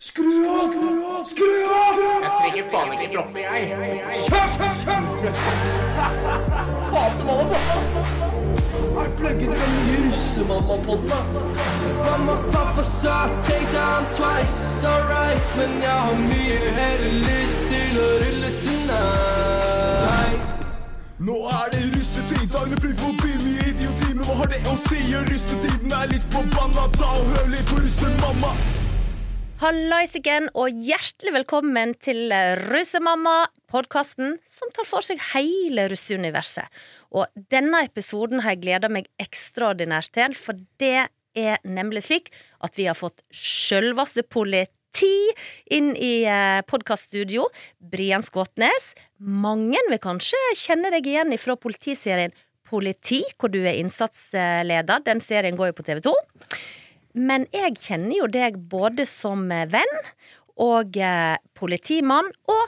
Skru av! Skru av! Jeg trenger faen ikke droppe, jeg. Hater mamma Er plugget den nye russemamma-podden, da? Mamma, pappa sa take down twice, alright Men jeg har mye heller lyst til å rulle tonight Nå er det russetid, dagene flyr forbi mye idioti. Men hva har det å si? Russetiden er litt forbanna. Ta og hør litt på russemamma. Hallais igjen, og hjertelig velkommen til Russemamma, podkasten som tar for seg hele russeuniverset. Og denne episoden har jeg gleda meg ekstraordinært til, for det er nemlig slik at vi har fått sjølveste politi inn i eh, podkaststudio. Brian Skåtnes. Mange vil kanskje kjenne deg igjen fra politiserien Politi, hvor du er innsatsleder. Den serien går jo på TV 2. Men jeg kjenner jo deg både som eh, venn og eh, politimann og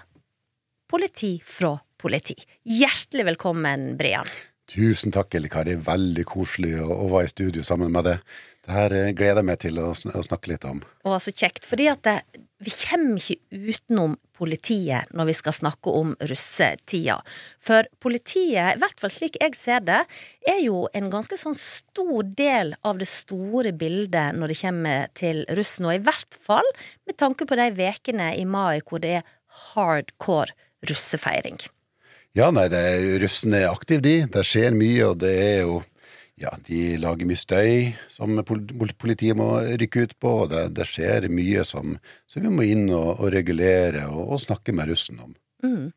politi fra politi. Hjertelig velkommen, Brian. Tusen takk, Elle Kari. Veldig koselig å, å være i studio sammen med deg. Det her eh, gleder jeg meg til å, sn å snakke litt om. Og så kjekt, fordi at det, vi kommer ikke utenom politiet når vi skal snakke om russetida. For politiet, i hvert fall slik jeg ser det, er jo en ganske sånn stor del av det store bildet når det kommer til russen, og i hvert fall med tanke på de vekene i mai hvor det er hardcore russefeiring. Ja, nei, er, russen er aktiv, de. Det skjer mye, og det er jo Ja, de lager mye støy som pol pol- politiet må rykke ut på, og det, det skjer mye som, som vi må inn og, og regulere og, og snakke med russen om. Mm.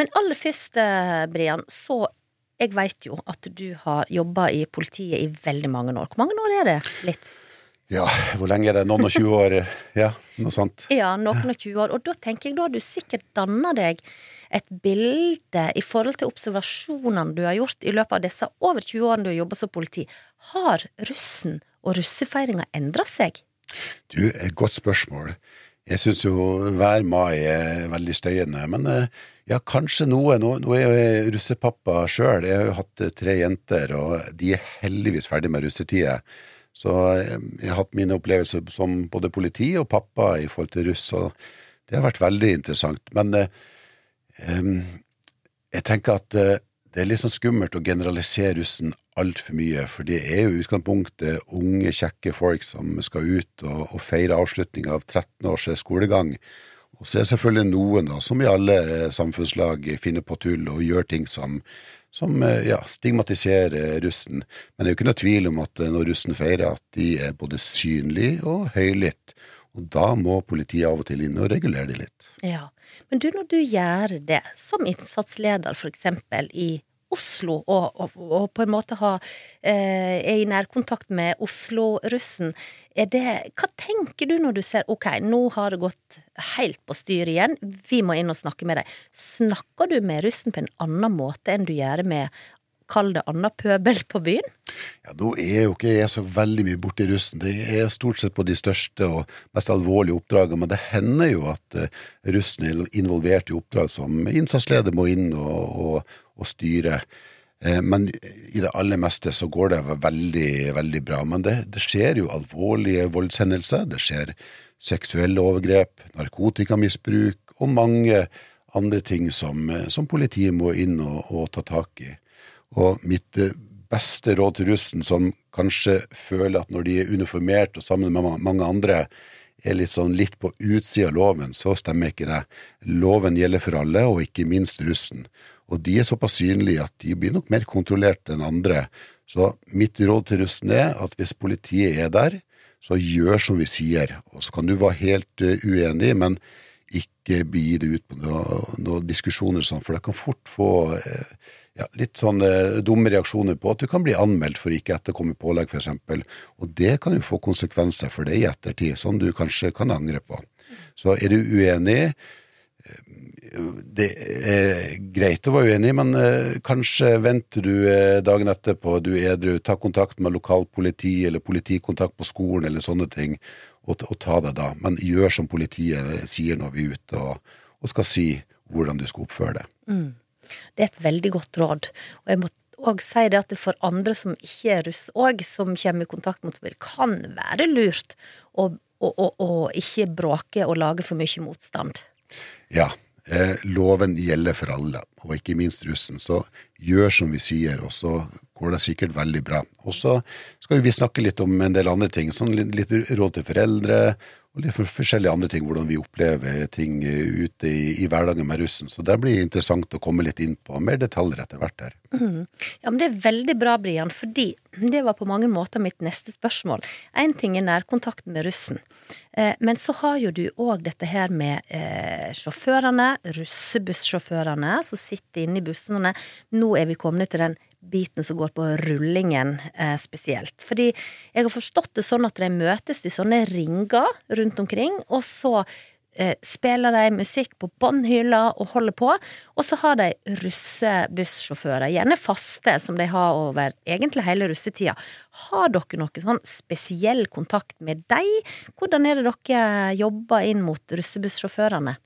Men aller først, eh, Brian, så jeg veit jo at du har jobba i politiet i veldig mange år. Hvor mange år er det? Litt? Ja, hvor lenge er det? Noen og 20 år? Ja, noe sånt. Ja, noen og 20 år. Og da tenker jeg, da har du sikkert danna deg et bilde i forhold til observasjonene du har gjort i løpet av disse over 20 årene du har jobba som politi. Har russen og russefeiringa endra seg? Du, et godt spørsmål. Jeg syns jo hver mai er veldig støyende, men eh, ja, kanskje noe. Nå, nå er jeg russepappa sjøl. Jeg har jo hatt eh, tre jenter, og de er heldigvis ferdig med russetida. Så jeg, jeg har hatt mine opplevelser som både politi og pappa i forhold til russ, og det har vært veldig interessant. Men eh, jeg tenker at eh, det er litt sånn skummelt å generalisere russen altfor mye, for det er jo i utgangspunktet unge, kjekke folk som skal ut og, og feire avslutning av 13 års skolegang. Og så er det selvfølgelig noen, da, som i alle eh, samfunnslag, finner på tull og gjør ting som, som eh, ja, stigmatiserer russen. Men det er jo ikke noe tvil om at eh, når russen feirer, at de er både synlige og høylytte. Og da må politiet av og til inn og regulere de litt. Ja. Men du, når du gjør det, som innsatsleder eksempel i Oslo, og, og, og på en måte ha, eh, er i nærkontakt med Oslo-russen, Hva tenker du når du ser ok, nå har det gått helt på styr igjen, vi må inn og snakke med deg. Snakker du med russen på en annen måte enn du gjør med Kall det anna pøbel på byen? Ja, Nå er jo ikke jeg så veldig mye borti russen. Det er stort sett på de største og mest alvorlige oppdragene, men det hender jo at eh, russen er involvert i oppdrag som innsatsleder må inn og, og, og styre. Eh, Men i det aller meste så går det veldig, veldig bra. Men det, det skjer jo alvorlige voldshendelser. Det skjer seksuelle overgrep, narkotikamisbruk og mange andre ting som, eh, som politiet må inn og, og ta tak i. Og mitt eh, beste råd til russen, som kanskje føler at når de er uniformert og sammen med mange andre, er litt sånn litt på utsida av loven, så stemmer ikke det. Loven gjelder for alle, og ikke minst russen. Og de er såpass synlige at de blir nok mer kontrollert enn andre. Så mitt råd til russen er at hvis politiet er der, så gjør som vi sier. Og så kan du være helt eh, uenig, men ikke begi det ut på noen noe diskusjoner sånn, for det kan fort få eh, ja, litt sånn eh, dumme reaksjoner på at du kan bli anmeldt for ikke etterkomme pålegg, f.eks. Og det kan jo få konsekvenser for deg i ettertid, som du kanskje kan angre på. Så er du uenig det er greit å være uenig, men eh, kanskje venter du eh, dagen etterpå, du er edru, ta kontakt med lokalpoliti eller politikontakt på skolen eller sånne ting, og, og ta det da. Men gjør som politiet sier når vi er ute og, og skal si hvordan du skal oppføre det. Det er et veldig godt råd. Og jeg må òg si det at det for andre som ikke er russ òg, som kommer i kontakt med mobil, kan være lurt å å, å, å ikke bråke og lage for mye motstand. Ja, eh, loven gjelder for alle, og ikke minst russen. Så gjør som vi sier, og så går det sikkert veldig bra. Og så skal vi snakke litt om en del andre ting, sånn litt, råd til foreldre, og litt for forskjellige andre ting, hvordan vi opplever ting eh, ute i, i hverdagen med russen. Så det blir interessant å komme litt inn på mer detaljer etter hvert der. Ja, men Det er veldig bra, Brian, fordi det var på mange måter mitt neste spørsmål. Én ting er nærkontakten med russen, eh, men så har jo du òg dette her med eh, sjåførene, russebussjåførene som sitter inne i bussene. Nå er vi kommet til den biten som går på rullingen eh, spesielt. Fordi jeg har forstått det sånn at de møtes i sånne ringer rundt omkring, og så eh, spiller de musikk på båndhylla og holder på. Og så har de russebussjåfører, gjerne faste, som de har over egentlig hele russetida. Har dere noen sånn spesiell kontakt med dem? Hvordan er det dere jobber inn mot russebussjåførene?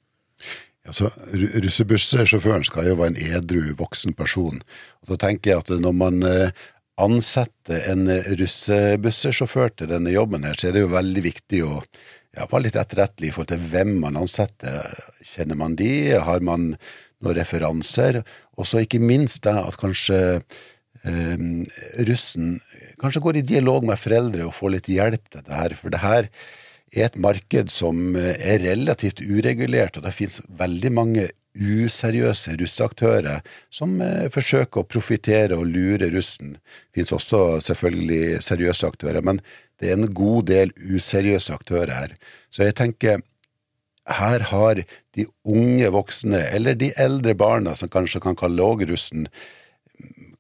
Altså, ru- Russebussjåføren skal jo være en edru voksen person. Og da tenker jeg at når man eh, ansetter en eh, russebussjåfør til denne jobben her, så er det jo veldig viktig å ja, være litt etterrettelig i forhold til hvem man ansetter. Kjenner man de? Har man noen referanser? Og så ikke minst det at kanskje eh, russen kanskje går i dialog med foreldre og får litt hjelp til det her. For det her er et marked som eh, er relativt uregulert, og det finnes veldig mange useriøse russeaktører som eh, forsøker å profitere og lure russen. Det finnes også selvfølgelig seriøse aktører, men det er en god del useriøse aktører her. Så jeg tenker her har de unge voksne, eller de eldre barna som kanskje kan kalle òg russen,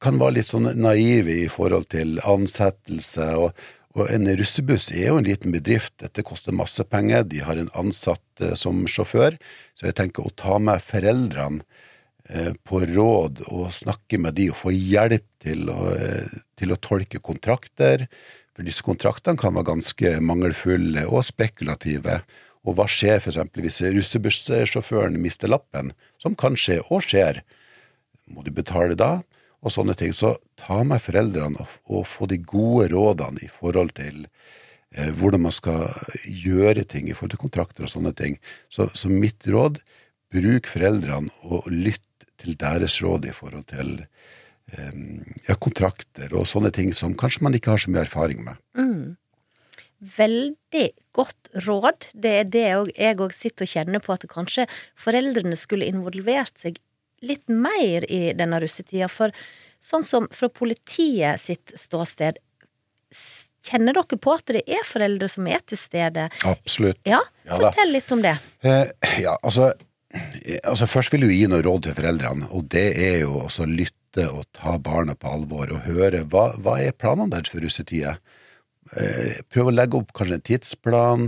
kan være litt sånn naive i forhold til ansettelse. Og, og en russebuss er jo en liten bedrift. Dette koster masse penger. De har en ansatt eh, som sjåfør. Så jeg tenker å ta med foreldrene eh, på råd og snakke med de og få hjelp til å, eh, til å tolke kontrakter. For disse kontraktene kan være ganske mangelfulle og spekulative. Og hva skjer f.eks. hvis russebussjåføren mister lappen, som kan skje og skjer? Må du betale da? Og sånne ting. Så ta med foreldrene og, og få de gode rådene i forhold til eh, hvordan man skal gjøre ting i forhold til kontrakter og sånne ting. Så, så mitt råd, bruk foreldrene og lytt til deres råd i forhold til eh, ja, kontrakter og sånne ting som kanskje man ikke har så mye erfaring med. Veldig godt råd. Det er det jeg òg sitter og kjenner på, at kanskje foreldrene skulle involvert seg litt mer i denne russetida. For sånn som fra politiet sitt ståsted, kjenner dere på at det er foreldre som er til stede? Absolutt. Ja, Ja da. fortell litt om det. Eh, ja, altså, altså Først vil du gi noe råd til foreldrene, og det er jo også lytte og ta barna på alvor og høre hva, hva er planene deres for russetida. Eh, prøv å legge opp kanskje en tidsplan.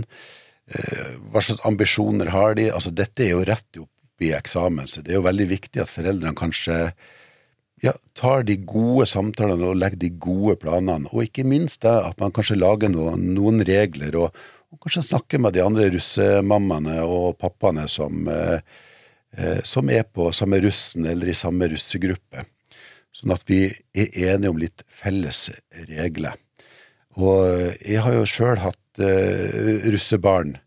Eh, hva slags ambisjoner har de? Altså Dette er jo rett opp i eksamen, så det er jo veldig viktig at foreldrene kanskje ja, tar de gode samtalene og legger de gode planene, og ikke minst det at man kanskje lager noen, noen regler, og, og kanskje snakker med de andre russemammaene og pappaene som, eh, eh, som er på samme russen eller i samme russegruppe, sånn at vi er enige om litt felles regler. Og jeg har jo sjøl hatt eh, russebarn,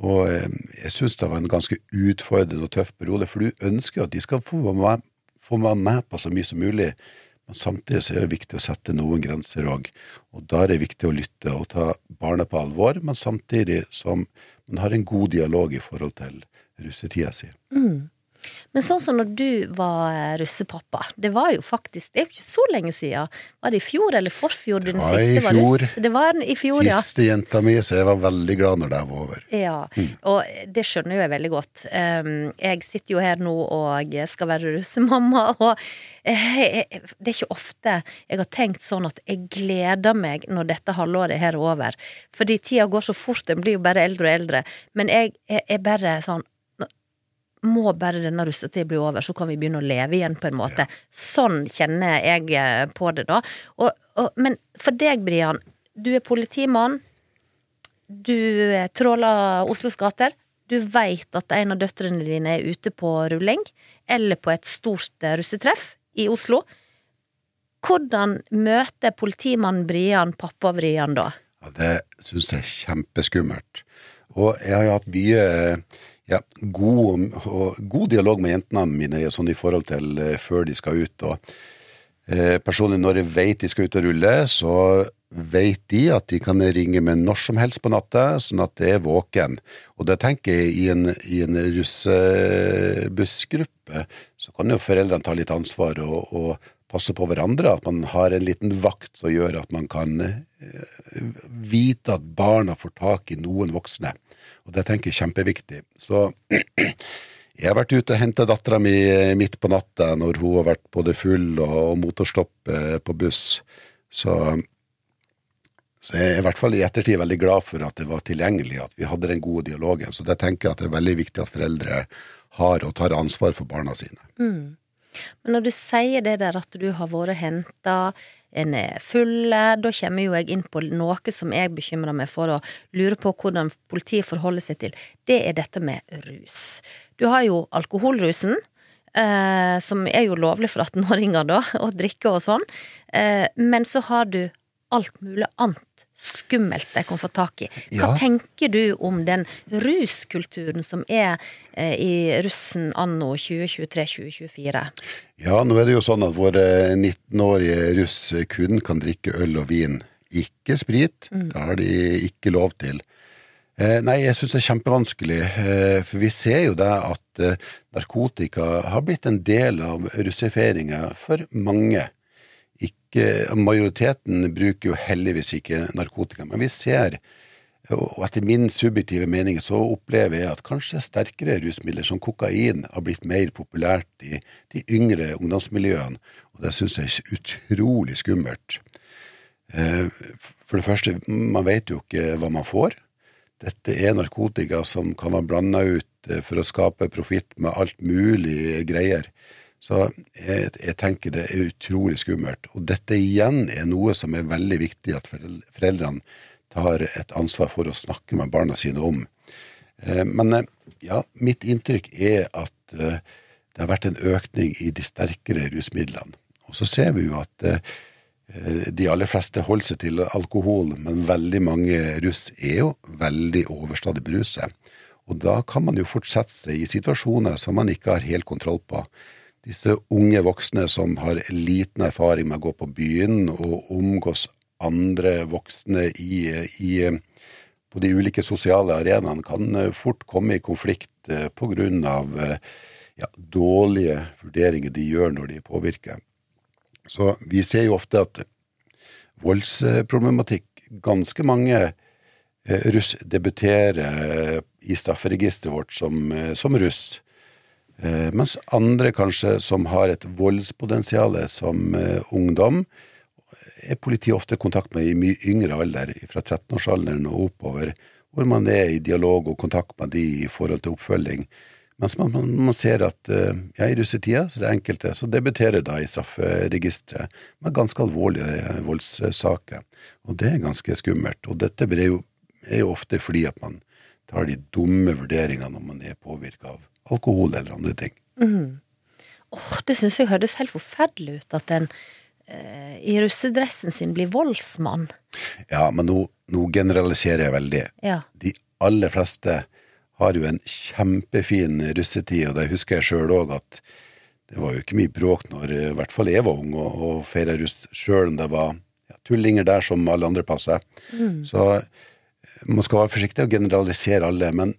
og eh, jeg syns det var en ganske utfordrende og tøff periode, for du ønsker at de skal få være med, på så mye som mulig, men samtidig så er det viktig å sette noen grenser òg. Og da er det viktig å lytte og ta barna på alvor, men samtidig som man har en god dialog i forhold til russetida si. Men sånn som når du var eh, russepappa, det var jo faktisk Det er jo ikke så lenge siden. Var det i fjor eller forfjor din var siste var russ? Det var i fjor, ja. Siste jenta mi, så jeg var veldig glad når det var over. Ja, og det skjønner jo jeg veldig godt. Um, jeg sitter jo her nå og skal være russemamma, og eh, det er ikke ofte jeg har tenkt sånn at jeg gleder meg når dette halvåret her er over. Fordi tida går så fort, en blir jo bare eldre og eldre. Men jeg er bare sånn må bare denne russetida bli over, så kan vi begynne å leve igjen, på en måte. Sånn kjenner jeg eh, på det, da. Og, og, men for deg, Brian, du er politimann. Du eh, tråler Oslos gater. Du veit at en av døtrene dine er ute på rulling, eller på et stort eh, russetreff i Oslo. Hvordan møter politimann Brian pappa Brian da? Ja, det syns jeg er kjempeskummelt. Og jeg har hatt mye ja, god, og, god dialog med jentene mine sånn i forhold til eh, før de skal ut. og eh, Personlig, når jeg vet de skal ut og rulle, så vet de at de kan ringe med når som helst på natta, sånn at det er våken. Og det tenker jeg i en, i en russebussgruppe, så kan jo foreldrene ta litt ansvar og, og passe på hverandre. At man har en liten vakt som gjør at man kan eh, vite at barna får tak i noen voksne. Og det tenker jeg er kjempeviktig. Så jeg har vært ute og henta dattera mi midt på natta når hun har vært både full og motorstopp eh, på buss. Så, så jeg er i hvert fall i ettertid veldig glad for at det var tilgjengelig, at vi hadde den gode dialogen. Så det tenker jeg at det er veldig viktig at foreldre har og tar ansvar for barna sine. Mm. Men når du sier det der at du har vært henta, en er full, da kommer jo jeg inn på noe som jeg bekymrer meg for og lurer på hvordan politiet forholder seg til. Det er dette med rus. Du har jo alkoholrusen. Eh, som er jo lovlig for 18-åringer, da, å drikke og sånn. Eh, men så har du alt mulig annet skummelt de kan få tak i. Hva Ja. tenker du om den ruskulturen som er eh, i russen anno 2023-2024? Ja, nå er det jo sånn at våre 19-årige russ kun kan drikke øl og vin, ikke sprit. Det har de ikke lov til. Eh, nei, jeg syns det er kjempevanskelig, eh, for vi ser jo det at eh, narkotika har blitt en del av russefeiringa for mange. Ikke, majoriteten bruker jo heldigvis ikke narkotika, men vi ser, og etter min subjektive mening, så opplever jeg at kanskje sterkere rusmidler som kokain har blitt mer populært i de yngre ungdomsmiljøene, og det syns jeg er utrolig skummelt. Eh, For det første, man vet jo ikke hva man får. Dette er narkotika som kan være blanda ut eh, for å skape profitt med alt mulig greier. Så jeg, jeg tenker det er utrolig skummelt. Og dette igjen er noe som er veldig viktig at foreldrene tar et ansvar for å snakke med barna sine om. Eh, Men eh, ja, mitt inntrykk er at eh, det har vært en økning i de sterkere rusmidlene. Og så ser vi jo at de aller fleste holder seg til alkohol, men veldig mange russ er jo veldig overstadig beruset. Og da kan man jo fortsette seg i situasjoner som man ikke har helt kontroll på. Disse unge voksne som har liten erfaring med å gå på byen og omgås andre voksne i, i, på de ulike sosiale arenaene, kan eh, fort komme i konflikt pga. grunn av eh, ja, dårlige vurderinger de gjør når de er påvirket. Så vi ser jo ofte at voldsproblematikk Ganske mange eh, russ debuterer eh, i strafferegisteret vårt som, eh, som russ. Eh, mens andre kanskje som har et voldspotensial som eh, ungdom, er politiet ofte i kontakt med i mye yngre alder, fra 13-årsalderen og oppover, hvor man er i dialog og kontakt med de i forhold til oppfølging. Mens man, man, ser at eh, ja, i russetida så er det enkelte som debuterer da i strafferegisteret med ganske alvorlige voldssaker. Og det er ganske skummelt. Og dette er jo, er jo ofte fordi at man tar de dumme vurderingene når man er påvirka av alkohol eller andre ting. Åh, det syns jeg høres helt forferdelig ut at en eh, i russedressen sin blir voldsmann. Ja, men nå, nå generaliserer jeg veldig. Ja. De aller fleste har jo en kjempefin russetid, og det husker jeg sjøl òg, at det var jo ikke mye bråk når eh, i hvert fall jeg var ung og, og feira russ, sjøl om det var ja, tullinger der som alle andre plasser. Så eh, man skal være forsiktig og generalisere alle, men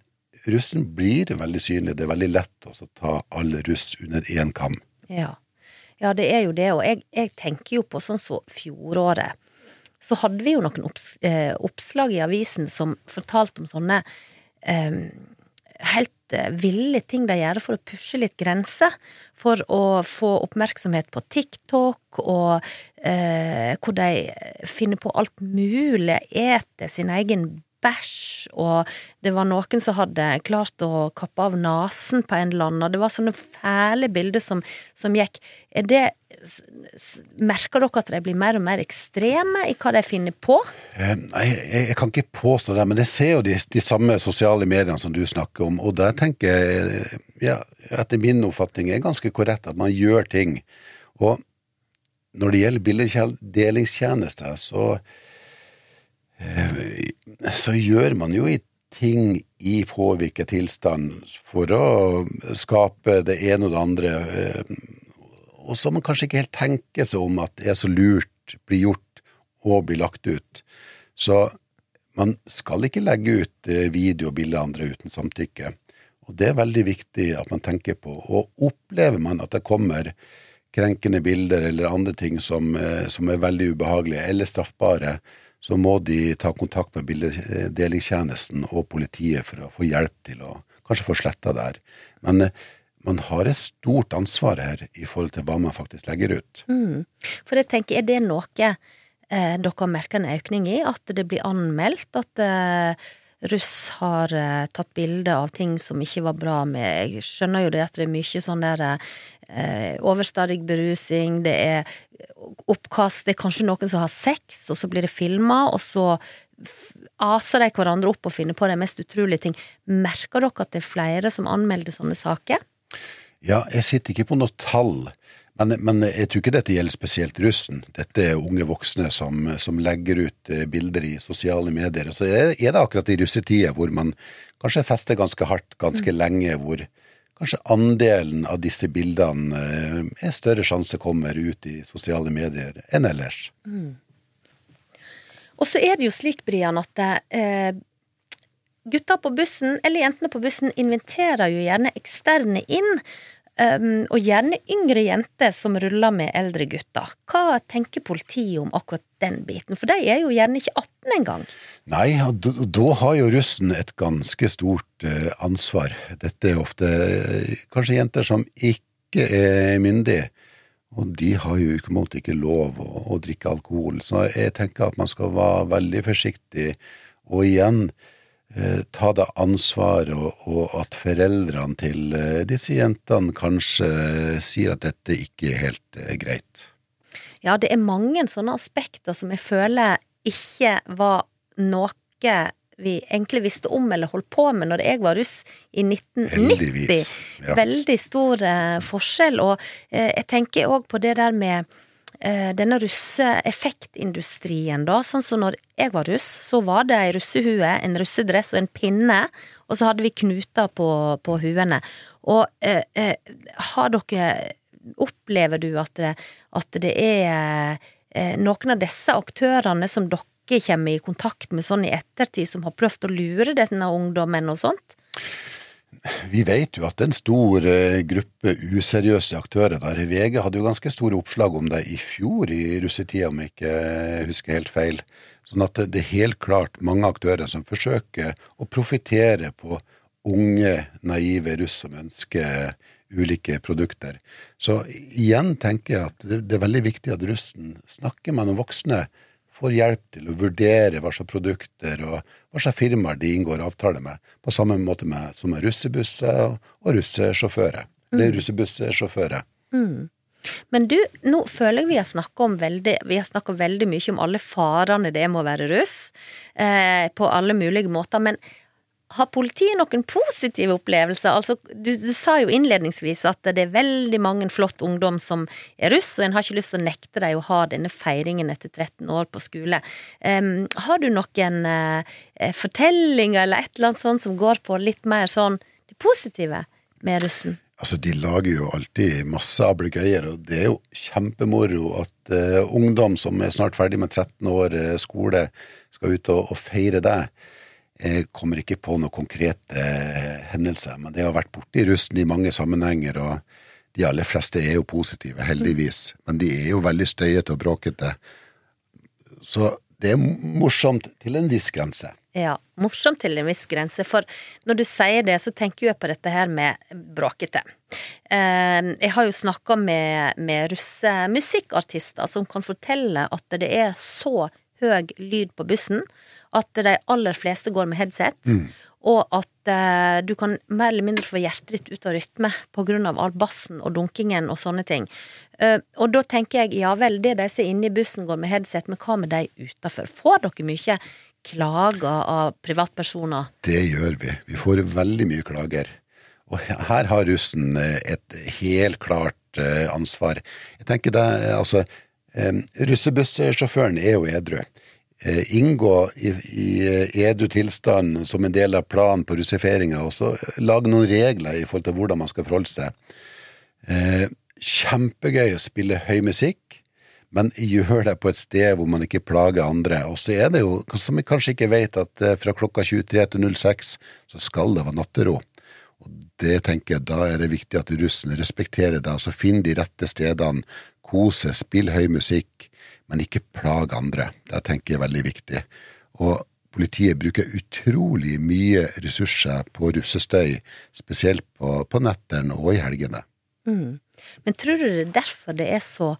russen blir veldig synlig. Det er veldig lett å ta alle russ under én kam. Ja. ja, det er jo det, og jeg, jeg tenker jo på sånn som fjoråret. Så hadde vi jo noen opps, eh, oppslag i avisen som fortalte om sånne eh, helt ville ting de gjør for å pushe litt grenser. For å få oppmerksomhet på TikTok, og eh, hvor de finner på alt mulig. Eter sin egen bæsj, og det var noen som hadde klart å kappe av nesen på en eller annen. Det var sånne fæle bilder som, som gikk. Er det Merker dere at de blir mer og mer ekstreme i hva de finner på? Eh, Nei, jeg, jeg kan ikke påstå det, men jeg ser jo de, de samme sosiale mediene som du snakker om, og der tenker jeg, ja, etter min oppfatning, er ganske korrekt at man gjør ting. Og når det gjelder bildedelingstjenester, så så gjør man jo ting i påvirket tilstand for å skape det ene og det andre, eh, og som man kanskje ikke helt tenker seg om at er så lurt blir gjort og blir lagt ut. Så man skal ikke legge ut eh, video og bilder av andre uten samtykke. Og det er veldig viktig at man tenker på. Og opplever man at det kommer krenkende bilder eller andre ting som, eh, som er veldig ubehagelige eller straffbare, så må de ta kontakt med bildedelingstjenesten og politiet for å få hjelp til å kanskje få sletta det her. Men eh, man har et stort ansvar her i forhold til hva man faktisk legger ut. Mm. For jeg tenker, er det noe eh, dere merka en økning i? At det blir anmeldt? At eh, russ har eh, tatt bilde av ting som ikke var bra med Jeg skjønner jo det at det er mye sånn der eh, overstadig berusing, det er oppkast, det er kanskje noen som har sex, og så blir det filma, og så aser de hverandre opp og finner på de mest utrolige ting. Merker dere at det er flere som anmelder sånne saker? Ja, jeg sitter ikke på noe tall, men, men jeg tror ikke dette gjelder spesielt russen. Dette er unge voksne som, som legger ut eh, bilder i sosiale medier. Og så er er det akkurat i russetida hvor man kanskje fester ganske hardt ganske lenge, hvor kanskje andelen av disse bildene eh, er større sjanse kommer ut i sosiale medier enn ellers. Og så er det jo slik, Brian, at eh, gutta på bussen, eller jentene på bussen, inviterer jo gjerne eksterne inn. Um, og gjerne yngre jenter som ruller med eldre gutter. Hva tenker politiet om akkurat den biten? For de er jo gjerne ikke 18 engang. Nei, og da, har jo russen et ganske stort eh, ansvar. Dette er ofte eh, kanskje jenter som ikke er myndige, og de har jo utgangspunktet ikke lov å, å drikke alkohol. Så jeg tenker at man skal være veldig forsiktig, og igjen ta det ansvaret, og, og at foreldrene til eh, disse jentene kanskje sier at dette ikke er helt eh, greit. Ja, det er mange sånne aspekter som jeg føler ikke var noe vi egentlig visste om eller holdt på med når jeg var russ i 1990. Heldigvis. Ja. Veldig stor eh, forskjell. Og eh, jeg tenker òg på det der med eh, denne russeeffektindustrien, da. Sånn som når jeg var russ, så var det ei russehue, en russedress og en pinne. Og så hadde vi knuter på, på huene. Og eh, eh, har dere Opplever du at det, at det er eh, noen av disse aktørene som dere kommer i kontakt med sånn i ettertid, som har prøvd å lure denne ungdommen og sånt? Vi vet jo at det er en stor eh, gruppe useriøse aktører der. VG hadde jo ganske store oppslag om det i fjor i russetida, om jeg ikke husker helt feil. Sånn at det er helt klart mange aktører som forsøker å profitere på unge, naive russ som ønsker ulike produkter. Så igjen tenker jeg at det er veldig viktig at russen snakker med noen voksne, får hjelp til å vurdere hva slags produkter og hva slags firmaer de inngår avtale med, på samme måte med, som med russebusser og russesjåfører. Eller russebussjåfører. Men du, nå føler jeg vi har snakka om veldig Vi har snakka veldig mye om alle farene det er med å være russ, eh, på alle mulige måter. Men har politiet noen positive opplevelser? Altså, du, du sa jo innledningsvis at det er veldig mange flott ungdom som er russ, og en har ikke lyst til å nekte dem å ha denne feiringen etter 13 år på skole. Um, har du noen eh, fortellinger eller et eller annet sånt som går på litt mer sånn det positive med russen? Altså, De lager jo alltid masse ablegøyer, og det er jo kjempemoro at uh, ungdom som er snart ferdig med 13 år uh, skole, skal ut og, og feire det. Jeg kommer ikke på noen konkrete eh, hendelser, men det har vært borti russen i mange sammenhenger, og de aller fleste er jo positive, heldigvis. Men de er jo veldig støyete og bråkete. Så det er morsomt til en viss grense. Ja, morsomt til en viss grense. For når du sier det, så tenker jeg på dette her med bråkete. Eh, Jeg har jo snakka med, med russemusikkartister som kan fortelle at det er så høy lyd på bussen at de aller fleste går med headset. Og at eh, du kan mer eller mindre få hjertet ditt ut av rytme av all bassen og dunkingen og sånne ting. Eh, og da tenker jeg ja vel, det de som er inne i bussen går med headset, men hva med de utafor? Får dere mye klager av privatpersoner? Det gjør vi. Vi får veldig mye klager. Og her har russen eh, et helt klart eh, ansvar. Jeg tenker det, eh, altså, Russebussjåføren er jo edru. Eh, inngå i, i eh, edru tilstand som en del av planen på russiferinga, og så lage noen regler i forhold til hvordan man skal forholde seg. Eh, kjempegøy å spille høy musikk, men gjør det på et sted hvor man ikke plager andre. Og så er det jo, som vi kanskje ikke vet, at eh, fra klokka 23 til 06 så skal det være nattero. Og det tenker jeg, da er det viktig at russen respekterer det. Altså finn de rette stedene, kose, spill høy musikk, men ikke plag andre. Det tenker jeg er veldig viktig. Og politiet bruker utrolig mye ressurser på russestøy, spesielt på, på nettene og i helgene. Men tror du det er derfor det er så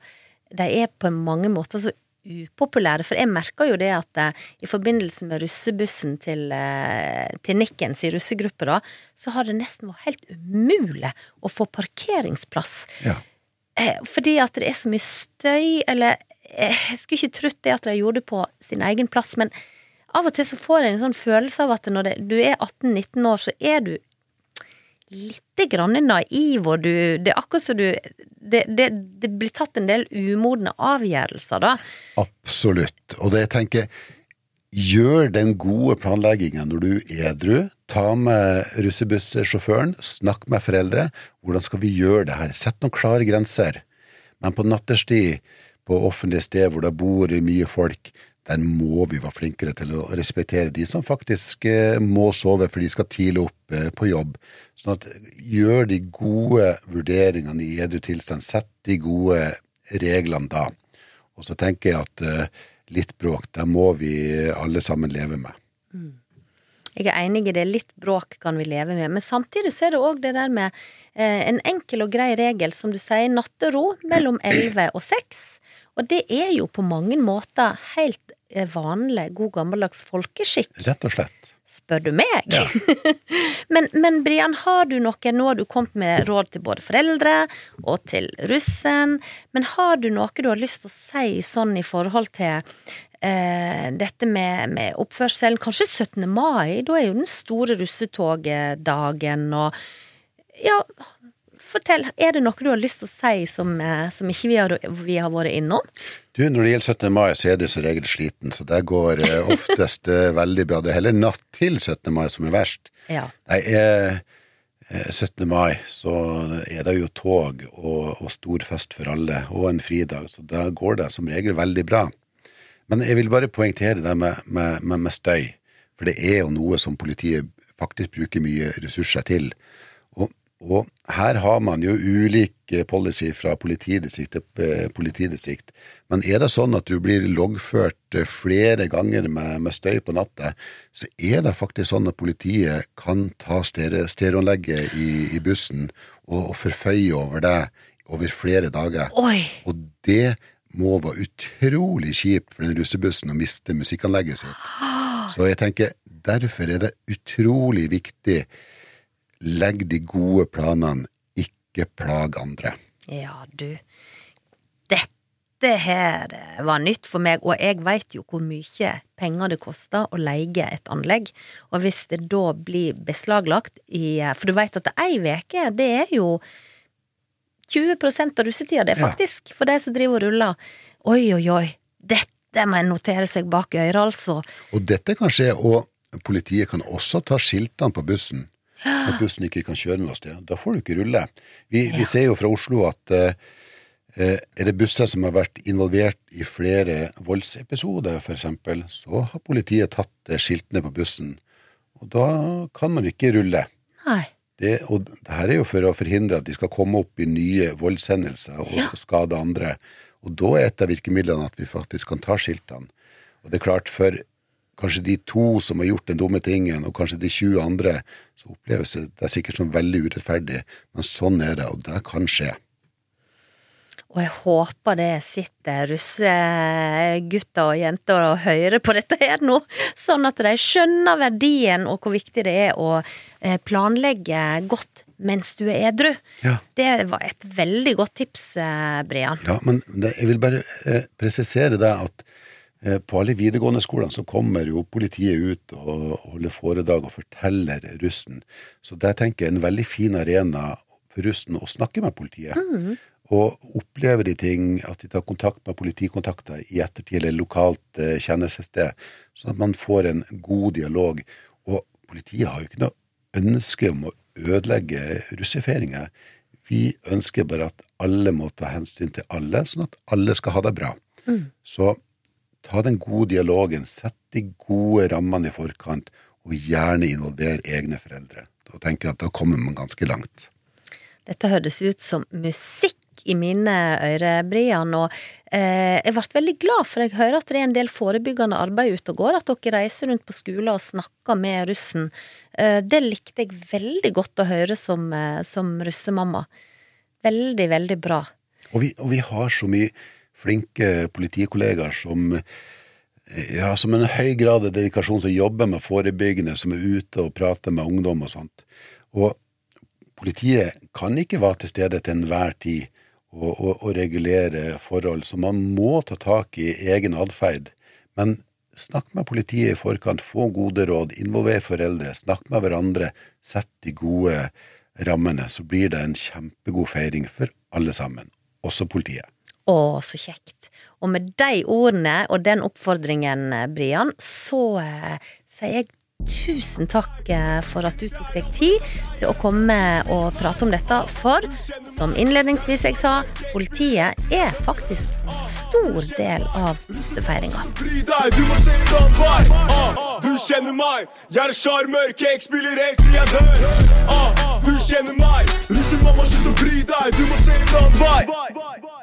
De er på mange måter så upopulære? For jeg merker jo det at eh, i forbindelse med russebussen til, eh, til Nikkens i russegruppe, da, så har det nesten vært helt umulig å få parkeringsplass. Ja. Eh, fordi at det er så mye støy, eller Jeg skulle ikke trodd det at de gjorde det på sin egen plass, men av og til så får jeg en sånn følelse av at når det, du er 18-19 år, så er du lite grann naiv, og du Det er akkurat som du det, det, det blir tatt en del umodne avgjørelser, da. Absolutt. Og det jeg tenker, gjør den gode planleggingen når du er edru. Ta med russebussjåføren, snakk med foreldre. Hvordan skal vi gjøre det her? Sett noen klare grenser. Men på natterstid, på offentlige steder hvor det bor mye folk, der må vi være flinkere til å respektere de som faktisk eh, må sove, for de skal tidlig opp eh, på jobb. Sånn at gjør de gode vurderingene i edru tilstand. Sett de gode reglene da. Og så tenker jeg at eh, litt bråk, det må vi alle sammen leve med. Jeg er enig i det. Litt bråk kan vi leve med. Men samtidig så er det òg det der med eh, en enkel og grei regel, som du sier, nattero mellom 11 og 6. Og det er jo på mange måter helt eh, vanlig, god gammeldags folkeskikk, Rett og slett. spør du meg. men, men Brian, har du noe Nå har du kommet med råd til både foreldre og til russen, men har du noe du har lyst til å si sånn i forhold til eh, dette med, med oppførselen? Kanskje 17. mai? Da er jo den store russetogdagen og Ja, fortell. Er det noe du har lyst til å si som, eh, som ikke vi har, vi har vært innom? Du, når det gjelder 17. mai, så er det som regel sliten, så det går eh, oftest eh, veldig bra. Det er heller natt til 17. mai som er verst. Ja. Nei, eh, 17. mai så er det jo tog og, og stor fest for alle, og en fridag, så da går det som regel veldig bra. Men jeg vil bare poengtere det med, med, med, med støy, for det er jo noe som politiet faktisk bruker mye ressurser til. Og, her har man jo ulik eh, policy fra politidistrikt til eh, politidistrikt. Men er det sånn at du blir loggført eh, flere ganger med, med støy på natta, så er det faktisk sånn at politiet kan ta stere- stereoanlegget i, i bussen og, og forføye over det over flere dager. Oi! Og det må være utrolig kjipt for den russebussen å miste musikkanlegget sitt. Så jeg tenker, derfor er det utrolig viktig legg de gode planene, ikke plag andre. Ja, du. Dette her var nytt for meg, og jeg veit jo hvor mye penger det koster å leie et anlegg. Og hvis det da blir beslaglagt i For du veit at ei uke, det er jo 20 av russetida, det, Ja. faktisk. For de som driver og ruller. Oi, oi, oi. Dette må en notere seg bak øret, altså. Og dette kan skje, og politiet kan også ta skiltene på bussen, at bussen ikke kan kjøre noe sted. Da får du ikke rulle. Vi, Ja. vi ser jo fra Oslo at eh, er det busser som har vært involvert i flere voldsepisoder, f.eks., så har politiet tatt eh, skiltene på bussen. Og da kan man ikke rulle. Nei. Det, og det her er jo for å forhindre at de skal komme opp i nye voldshendelser og Ja. skade andre. Og da er et av virkemidlene at vi faktisk kan ta skiltene. Og det er klart, for kanskje de to som har gjort den dumme tingen, og kanskje de 20 andre, så oppleves det, er sikkert som veldig urettferdig, men sånn er det, og det kan skje. Og jeg håper det sitter russegutter og jenter og hører på dette her nå, sånn at de skjønner verdien og hvor viktig det er å eh, planlegge godt mens du er edru. Ja. Det var et veldig godt tips, eh, Brian. Ja, men det, jeg vil bare eh, presisere det at på alle videregående skolene så kommer jo politiet ut og holder foredrag og forteller russen. Så det tenker jeg en veldig fin arena for russen å snakke med politiet. Og opplever de ting, at de tar kontakt med politikontakter i ettertid eller lokalt eh, kjennelsessted, sånn at man får en god dialog. Og politiet har jo ikke noe ønske om å ødelegge russefeiringer. Vi ønsker bare at alle må ta hensyn til alle, sånn at alle skal ha det bra. Så ta den gode dialogen, sett de gode rammene i forkant, og gjerne involver egne foreldre. Da tenker jeg at da kommer man ganske langt. Dette høres ut som musikk i mine ører, Brian, og eh, jeg ble veldig glad for jeg hører at det er en del forebyggende arbeid ute og går, at dere reiser rundt på skoler og snakker med russen. Eh, det likte jeg veldig godt å høre som, eh, som russemamma. Veldig, veldig bra. Og vi, og vi har så mye flinke politikollegaer som ja, som en høy grad av dedikasjon som jobber med forebyggende, som er ute og prater med ungdom og sånt. Og politiet kan ikke være til stede til enhver tid og, og, og regulere forhold, så man må ta tak i egen atferd. Men snakk med politiet i forkant, få gode råd, involver foreldre, snakk med hverandre, sett de gode rammene, så blir det en kjempegod feiring for alle sammen, også politiet. Å, så kjekt. Og med de ordene og den oppfordringen, eh, Brian, så eh, sier jeg tusen takk eh, for at du tok deg tid til å komme og prate om dette. For som innledningsvis jeg sa, politiet er faktisk en stor del av hvordan var ah, Du kjenner meg, jeg er sjarmør Cake spiller helt til jeg dør. Ah, Du kjenner meg, russemamma slutt å bry deg. Du må se hvordan var